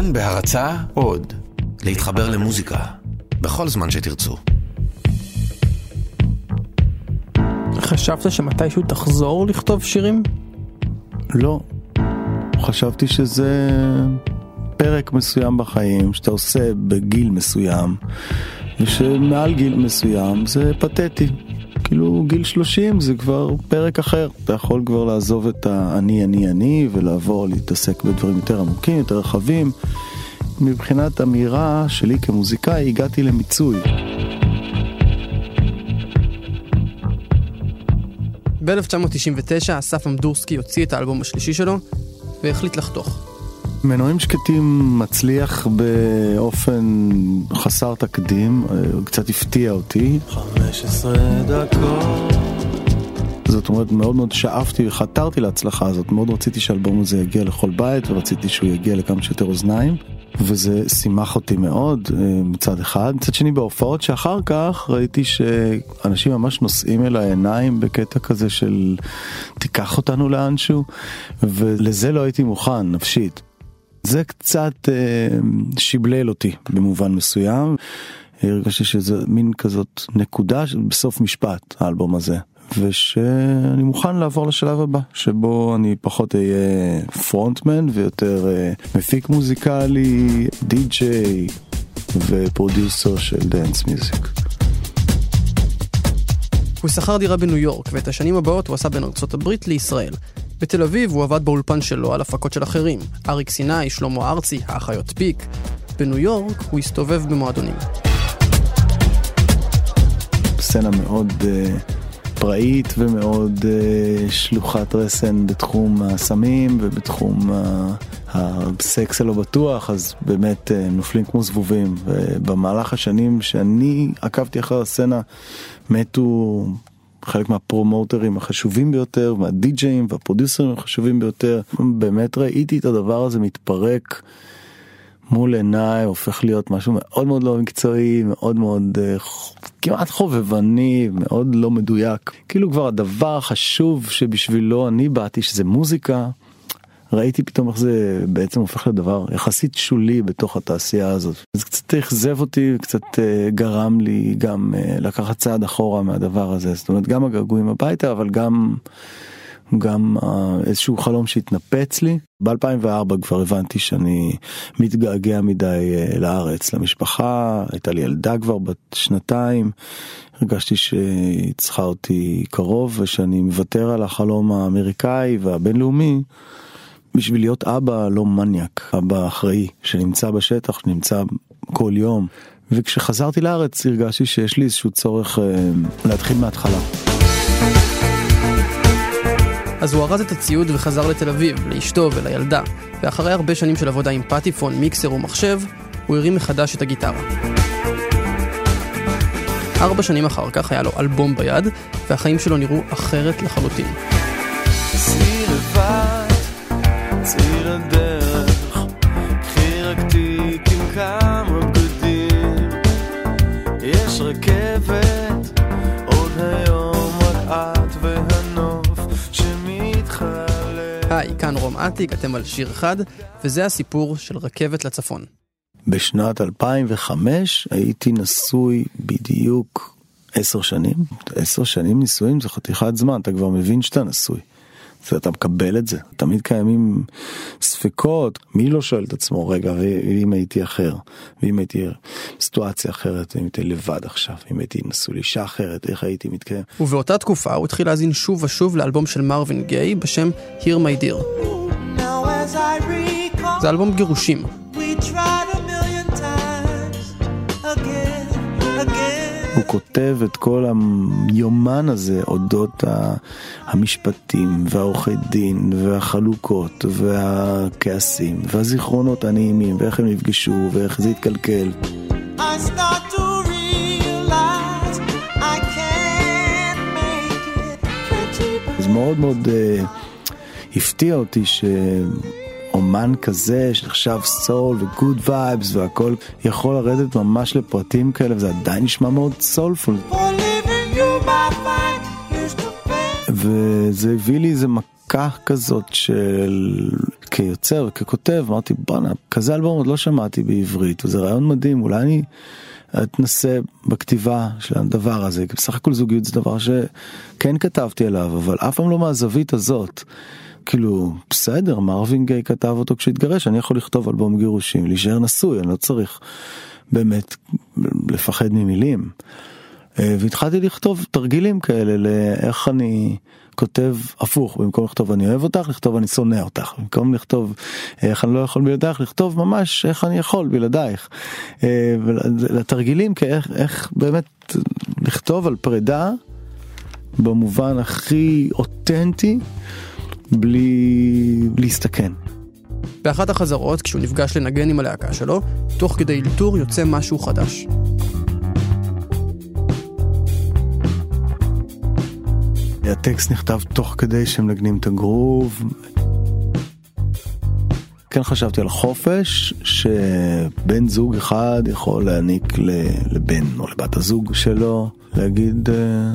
כאן בהרצה עוד, להתחבר למוזיקה, בכל זמן שתרצו. חשבת שמתישהו תחזור לכתוב שירים? לא. חשבתי שזה פרק מסוים בחיים שאתה עושה בגיל מסוים, ושמעל גיל מסוים זה פתטי. כאילו גיל 30 זה כבר פרק אחר, אתה יכול כבר לעזוב את האני אני אני ולעבור להתעסק בדברים יותר עמוקים, יותר רחבים. מבחינת אמירה שלי כמוזיקאי הגעתי למיצוי. ב-1999 אסף אמדורסקי הוציא את האלבום השלישי שלו והחליט לחתוך. מנועים שקטים מצליח באופן חסר תקדים, קצת הפתיע אותי. 15 דקות. זאת אומרת, מאוד מאוד שאפתי וחתרתי להצלחה הזאת, מאוד רציתי שהאלבום הזה יגיע לכל בית ורציתי שהוא יגיע לכמה שיותר אוזניים. וזה שימח אותי מאוד מצד אחד. מצד שני בהופעות שאחר כך ראיתי שאנשים ממש נושאים אל העיניים בקטע כזה של תיקח אותנו לאנשהו ולזה לא הייתי מוכן נפשית. זה קצת אה, שיבלל אותי במובן מסוים. הרגשתי שזה מין כזאת נקודה בסוף משפט האלבום הזה. ושאני מוכן לעבור לשלב הבא שבו אני פחות אהיה פרונטמן ויותר uh, מפיק מוזיקלי, די-ג'יי ופרודיוסר של דאנס מיוזיק. הוא שכר דירה בניו יורק ואת השנים הבאות הוא עשה בין ארצות הברית לישראל. בתל אביב הוא עבד באולפן שלו על הפקות של אחרים, אריק סיני, שלמה ארצי, האחיות פיק. בניו יורק הוא הסתובב במועדונים. סצנה מאוד uh, פראית ומאוד uh, שלוחת רסן בתחום הסמים ובתחום uh, הסקס הלא בטוח, אז באמת נופלים כמו זבובים. ובמהלך השנים שאני עקבתי אחר הסצנה, מתו חלק מהפרומוטרים החשובים ביותר, מהדי-ג'אים והפרודיוסרים החשובים ביותר. באמת ראיתי את הדבר הזה מתפרק. מול עיניי הופך להיות משהו מאוד מאוד לא מקצועי, מאוד מאוד uh, כמעט חובבני, מאוד לא מדויק. כאילו כבר הדבר החשוב שבשבילו אני באתי, שזה מוזיקה, ראיתי פתאום איך זה בעצם הופך לדבר יחסית שולי בתוך התעשייה הזאת. זה קצת אכזב אותי, קצת uh, גרם לי גם uh, לקחת צעד אחורה מהדבר הזה. זאת אומרת, גם הגעגועים הביתה, אבל גם... גם uh, איזשהו חלום שהתנפץ לי. ב-2004 כבר הבנתי שאני מתגעגע מדי לארץ, למשפחה, הייתה לי ילדה כבר בת שנתיים, הרגשתי שהיא צריכה אותי קרוב ושאני מוותר על החלום האמריקאי והבינלאומי. בשביל להיות אבא לא מניאק, אבא אחראי, שנמצא בשטח, שנמצא כל יום. וכשחזרתי לארץ הרגשתי שיש לי איזשהו צורך אה, להתחיל מההתחלה. אז הוא ארז את הציוד וחזר לתל אביב, לאשתו ולילדה, ואחרי הרבה שנים של עבודה עם פטיפון, מיקסר ומחשב, הוא הרים מחדש את הגיטרה. ארבע שנים אחר כך היה לו אלבום ביד, והחיים שלו נראו אחרת לחלוטין. היי, כאן רום אטיק, אתם על שיר אחד, וזה הסיפור של רכבת לצפון. בשנת 2005 הייתי נשוי בדיוק עשר שנים. עשר שנים נישואים זה חתיכת זמן, אתה כבר מבין שאתה נשוי. אתה מקבל את זה. תמיד קיימים ספקות, מי לא שואל את עצמו, רגע, ואם הייתי אחר, ואם הייתי בסיטואציה אחרת, אם הייתי לבד עכשיו, אם הייתי נשוי לאישה אחרת, איך הייתי מתקיים. ובאותה תקופה הוא התחיל להאזין שוב ושוב לאלבום של מרווין גיי בשם Hear My Dear. זה אלבום גירושים. כותב את כל היומן הזה אודות המשפטים והעורכי דין והחלוקות והכעסים והזיכרונות הנעימים ואיך הם נפגשו ואיך זה התקלקל. זה מאוד מאוד אה, הפתיע אותי ש... אומן כזה שנחשב soul ו-good vibes והכל יכול לרדת ממש לפרטים כאלה וזה עדיין נשמע מאוד soulful. וזה הביא לי איזה מכה כזאת של כיוצר וככותב, אמרתי בואנה, כזה אלבום עוד לא שמעתי בעברית, וזה רעיון מדהים, אולי אני אתנסה בכתיבה של הדבר הזה, כי בסך הכל זוגיות זה דבר שכן כתבתי עליו, אבל אף פעם לא מהזווית הזאת. כאילו, בסדר, מרווין גיי כתב אותו כשהתגרש, אני יכול לכתוב אלבום גירושים, להישאר נשוי, אני לא צריך באמת לפחד ממילים. אה, והתחלתי לכתוב תרגילים כאלה לאיך אני כותב הפוך במקום לכתוב אני אוהב אותך לכתוב אני שונא אותך במקום לכתוב איך אני לא יכול בלעדייך לכתוב ממש איך אני יכול בלעדייך. אה, לתרגילים כאיך איך באמת לכתוב על פרידה במובן הכי אותנטי בלי להסתכן. באחת החזרות כשהוא נפגש לנגן עם הלהקה שלו תוך כדי אלתור יוצא משהו חדש. הטקסט נכתב תוך כדי שמנגנים את הגרוב. כן חשבתי על חופש שבן זוג אחד יכול להעניק לבן או לבת הזוג שלו להגיד אה,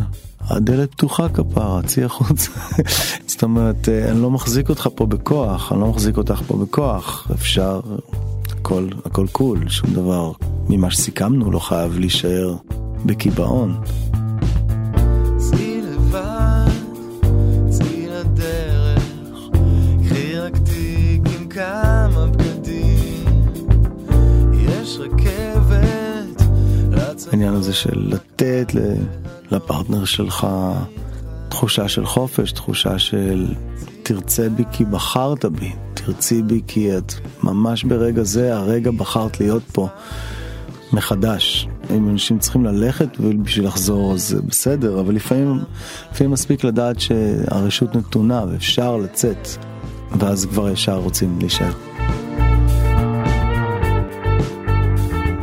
הדלת פתוחה כפרה, צאי החוצה. זאת אומרת, אה, אני לא מחזיק אותך פה בכוח, אני לא מחזיק אותך פה בכוח, אפשר, הכל, הכל קול, שום דבר ממה שסיכמנו לא חייב להישאר בקיבעון. העניין הזה של לתת לפרטנר שלך תחושה של חופש, תחושה של תרצה בי כי בחרת בי, תרצי בי כי את ממש ברגע זה, הרגע בחרת להיות פה מחדש. אם אנשים צריכים ללכת בשביל לחזור זה בסדר, אבל לפעמים, לפעמים מספיק לדעת שהרשות נתונה ואפשר לצאת, ואז כבר ישר רוצים להישאר.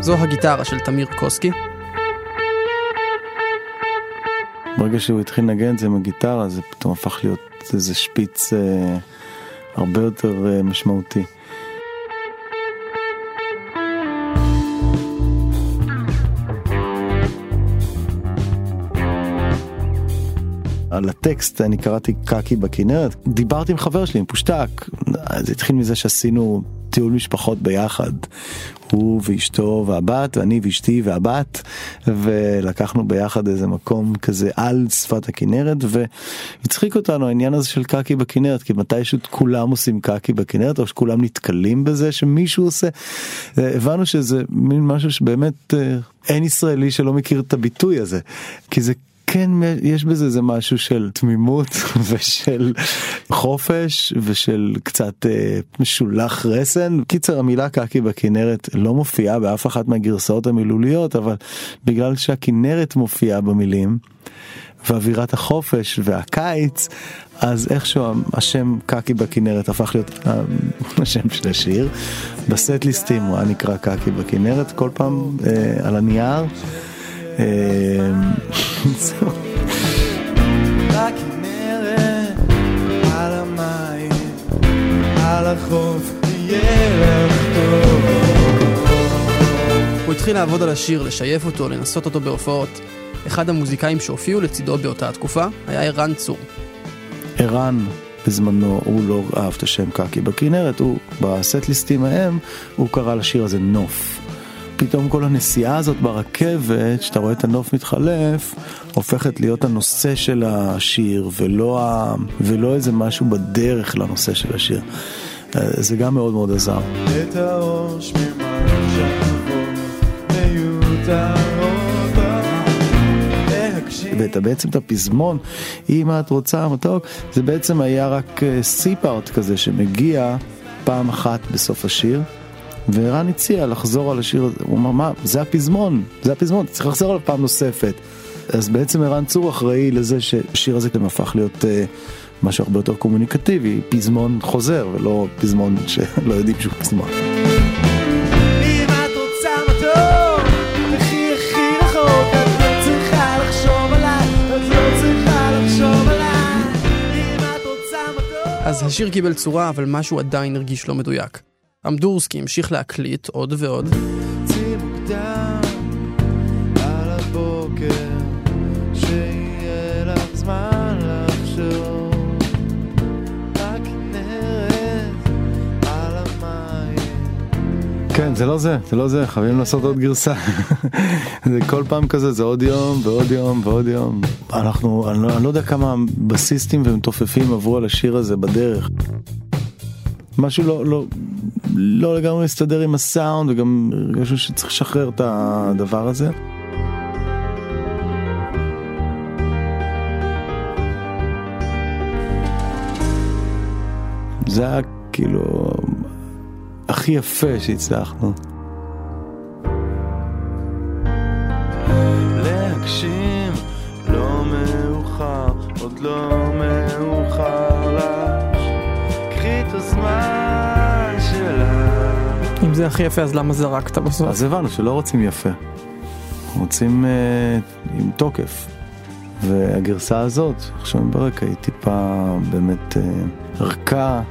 זו הגיטרה של תמיר קוסקי, ברגע שהוא התחיל לנגן את זה עם הגיטרה זה פתאום הפך להיות איזה שפיץ אה, הרבה יותר אה, משמעותי. על הטקסט אני קראתי קקי בכנרת דיברתי עם חבר שלי עם פושטק זה התחיל מזה שעשינו טיול משפחות ביחד. הוא ואשתו והבת, ואני ואשתי והבת, ולקחנו ביחד איזה מקום כזה על שפת הכנרת, והצחיק אותנו העניין הזה של קקי בכנרת, כי מתישהו כולם עושים קקי בכנרת, או שכולם נתקלים בזה שמישהו עושה. הבנו שזה מין משהו שבאמת אה, אין ישראלי שלא מכיר את הביטוי הזה, כי זה כן יש בזה איזה משהו של תמימות ושל חופש ושל קצת אה, משולח רסן. קיצר המילה קקי בכנרת לא מופיעה באף אחת מהגרסאות המילוליות אבל בגלל שהכנרת מופיעה במילים ואווירת החופש והקיץ אז איכשהו השם קקי בכנרת הפך להיות אה, השם של השיר. בסט ליסטים הוא היה נקרא קקי בכנרת כל פעם אה, על הנייר. אמ, הוא התחיל לעבוד על השיר, לשייף אותו, לנסות אותו בהופעות. אחד המוזיקאים שהופיעו לצידו באותה התקופה היה ערן צור. ערן בזמנו הוא לא אהב את השם קקי בכנרת, הוא בסט ליסטים ההם הוא קרא לשיר הזה נוף. פתאום כל הנסיעה הזאת ברכבת, שאתה רואה את הנוף מתחלף, הופכת להיות הנושא של השיר, ולא, ה... ולא איזה משהו בדרך לנושא של השיר. אה, זה גם מאוד מאוד עזר. את הראש ואת בעצם את הפזמון, אם את רוצה מתוק, זה בעצם היה רק סי-פארט אה, כזה שמגיע פעם אחת בסוף השיר. וערן הציע לחזור על השיר הזה, הוא אמר מה, זה הפזמון, זה הפזמון, צריך לחזור עליו פעם נוספת. אז בעצם ערן צור אחראי לזה שהשיר הזה גם הפך להיות uh, משהו הרבה יותר קומוניקטיבי, פזמון חוזר ולא פזמון שלא יודעים שהוא פזמון. אז השיר קיבל צורה, אבל משהו עדיין הרגיש לא מדויק. אמדורסקי המשיך להקליט עוד ועוד. כן, זה לא זה, זה לא זה, חייבים לעשות עוד גרסה. זה כל פעם כזה, זה עוד יום ועוד יום ועוד יום. אנחנו, אני לא, אני לא יודע כמה בסיסטים ומתופפים עברו על השיר הזה בדרך. משהו לא, לא, לא לגמרי מסתדר עם הסאונד וגם הרגשנו שצריך לשחרר את הדבר הזה. זה היה כאילו הכי יפה שהצלחנו. להגשים, לא מאוחר, עוד לא מאוחר לך. קחי את הזמן. אם זה הכי יפה אז למה זרקת בסוף? אז הבנו שלא רוצים יפה, רוצים אה, עם תוקף. והגרסה הזאת, עכשיו ברקע, היא טיפה באמת אה, רכה.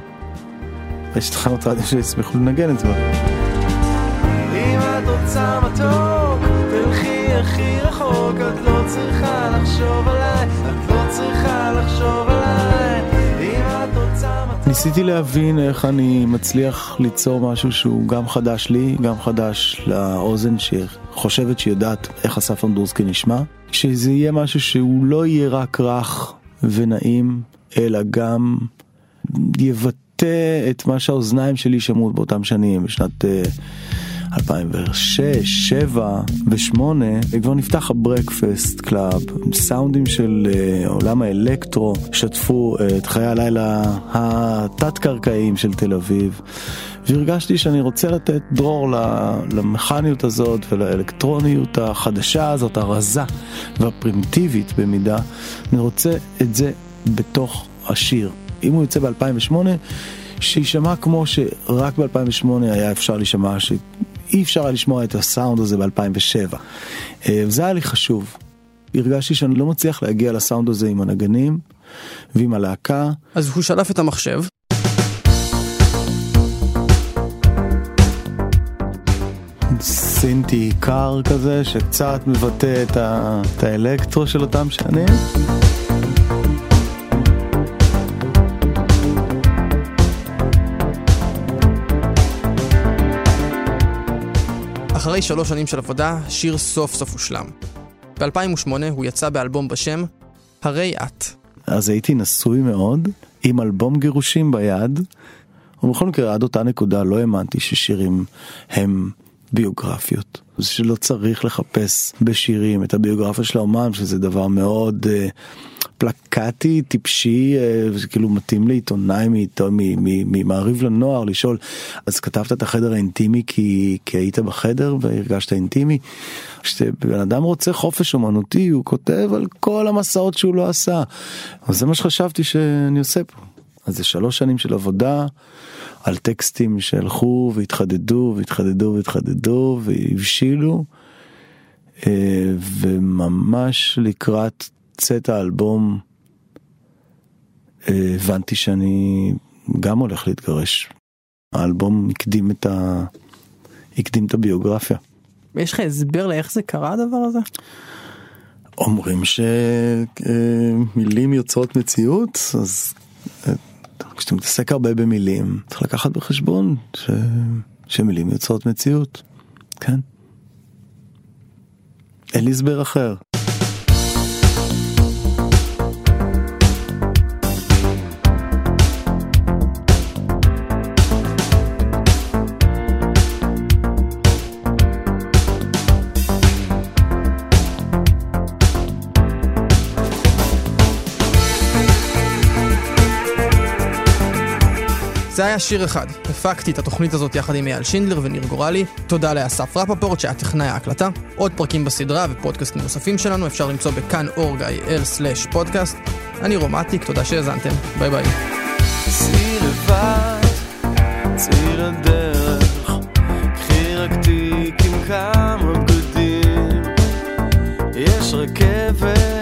יש תחנות רדיו שישמחו לנגן את זה. אם את רוצה מתוק, תלכי הכי רחוק, את לא צריכה לחשוב עליי, את לא צריכה לחשוב עליי. ניסיתי להבין איך אני מצליח ליצור משהו שהוא גם חדש לי, גם חדש לאוזן שחושבת שיודעת איך אסף אמדורסקי נשמע, שזה יהיה משהו שהוא לא יהיה רק רך ונעים, אלא גם יבטא את מה שהאוזניים שלי שמעו באותם שנים, בשנת אה, 2006, 2007 ו-2008, כבר נפתח ה Breakfast Club, סאונדים של אה, עולם האלקטרו, שטפו אה, את חיי הלילה התת-קרקעיים של תל אביב. והרגשתי שאני רוצה לתת דרור למכניות הזאת ולאלקטרוניות החדשה הזאת, הרזה והפרימיטיבית במידה. אני רוצה את זה בתוך השיר. אם הוא יוצא ב-2008, שיישמע כמו שרק ב-2008 היה אפשר להישמע, שאי אפשר היה לשמוע את הסאונד הזה ב-2007. זה היה לי חשוב. הרגשתי שאני לא מצליח להגיע לסאונד הזה עם הנגנים ועם הלהקה. אז הוא שלף את המחשב. סינטי קר כזה שקצת מבטא את, ה... את האלקטרו של אותם שנים. אחרי שלוש שנים של עבודה, השיר סוף סוף הושלם. ב-2008 הוא יצא באלבום בשם "הרי את". אז הייתי נשוי מאוד, עם אלבום גירושים ביד, ובכל מקרה עד אותה נקודה לא האמנתי ששירים הם ביוגרפיות. זה שלא צריך לחפש בשירים את הביוגרפיה של האומן, שזה דבר מאוד uh, פלקטי, טיפשי, וזה כאילו מתאים לעיתונאי ממעריב לנוער לשאול, אז כתבת את החדר האינטימי כי, כי היית בחדר והרגשת אינטימי? כשבן אדם רוצה חופש אומנותי, הוא כותב על כל המסעות שהוא לא עשה. אז זה מה שחשבתי שאני עושה פה. אז זה שלוש שנים של עבודה על טקסטים שהלכו והתחדדו והתחדדו והתחדדו והבשילו וממש לקראת צאת האלבום הבנתי שאני גם הולך להתגרש. האלבום הקדים את, ה... הקדים את הביוגרפיה. יש לך הסבר לאיך זה קרה הדבר הזה? אומרים שמילים יוצרות מציאות אז כשאתה מתעסק הרבה במילים צריך לקחת בחשבון ש... שמילים יוצרות מציאות, כן. אין לי הסבר אחר. זה היה שיר אחד. הפקתי את התוכנית הזאת יחד עם אייל שינדלר וניר גורלי. תודה לאסף רפפורט שהיה טכנאי ההקלטה. עוד פרקים בסדרה ופודקאסטים נוספים שלנו אפשר למצוא בכאן org il פודקאסט. אני רומטיק, תודה שהאזנתם. ביי ביי. יש רכבת,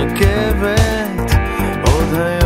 רכבת עוד היום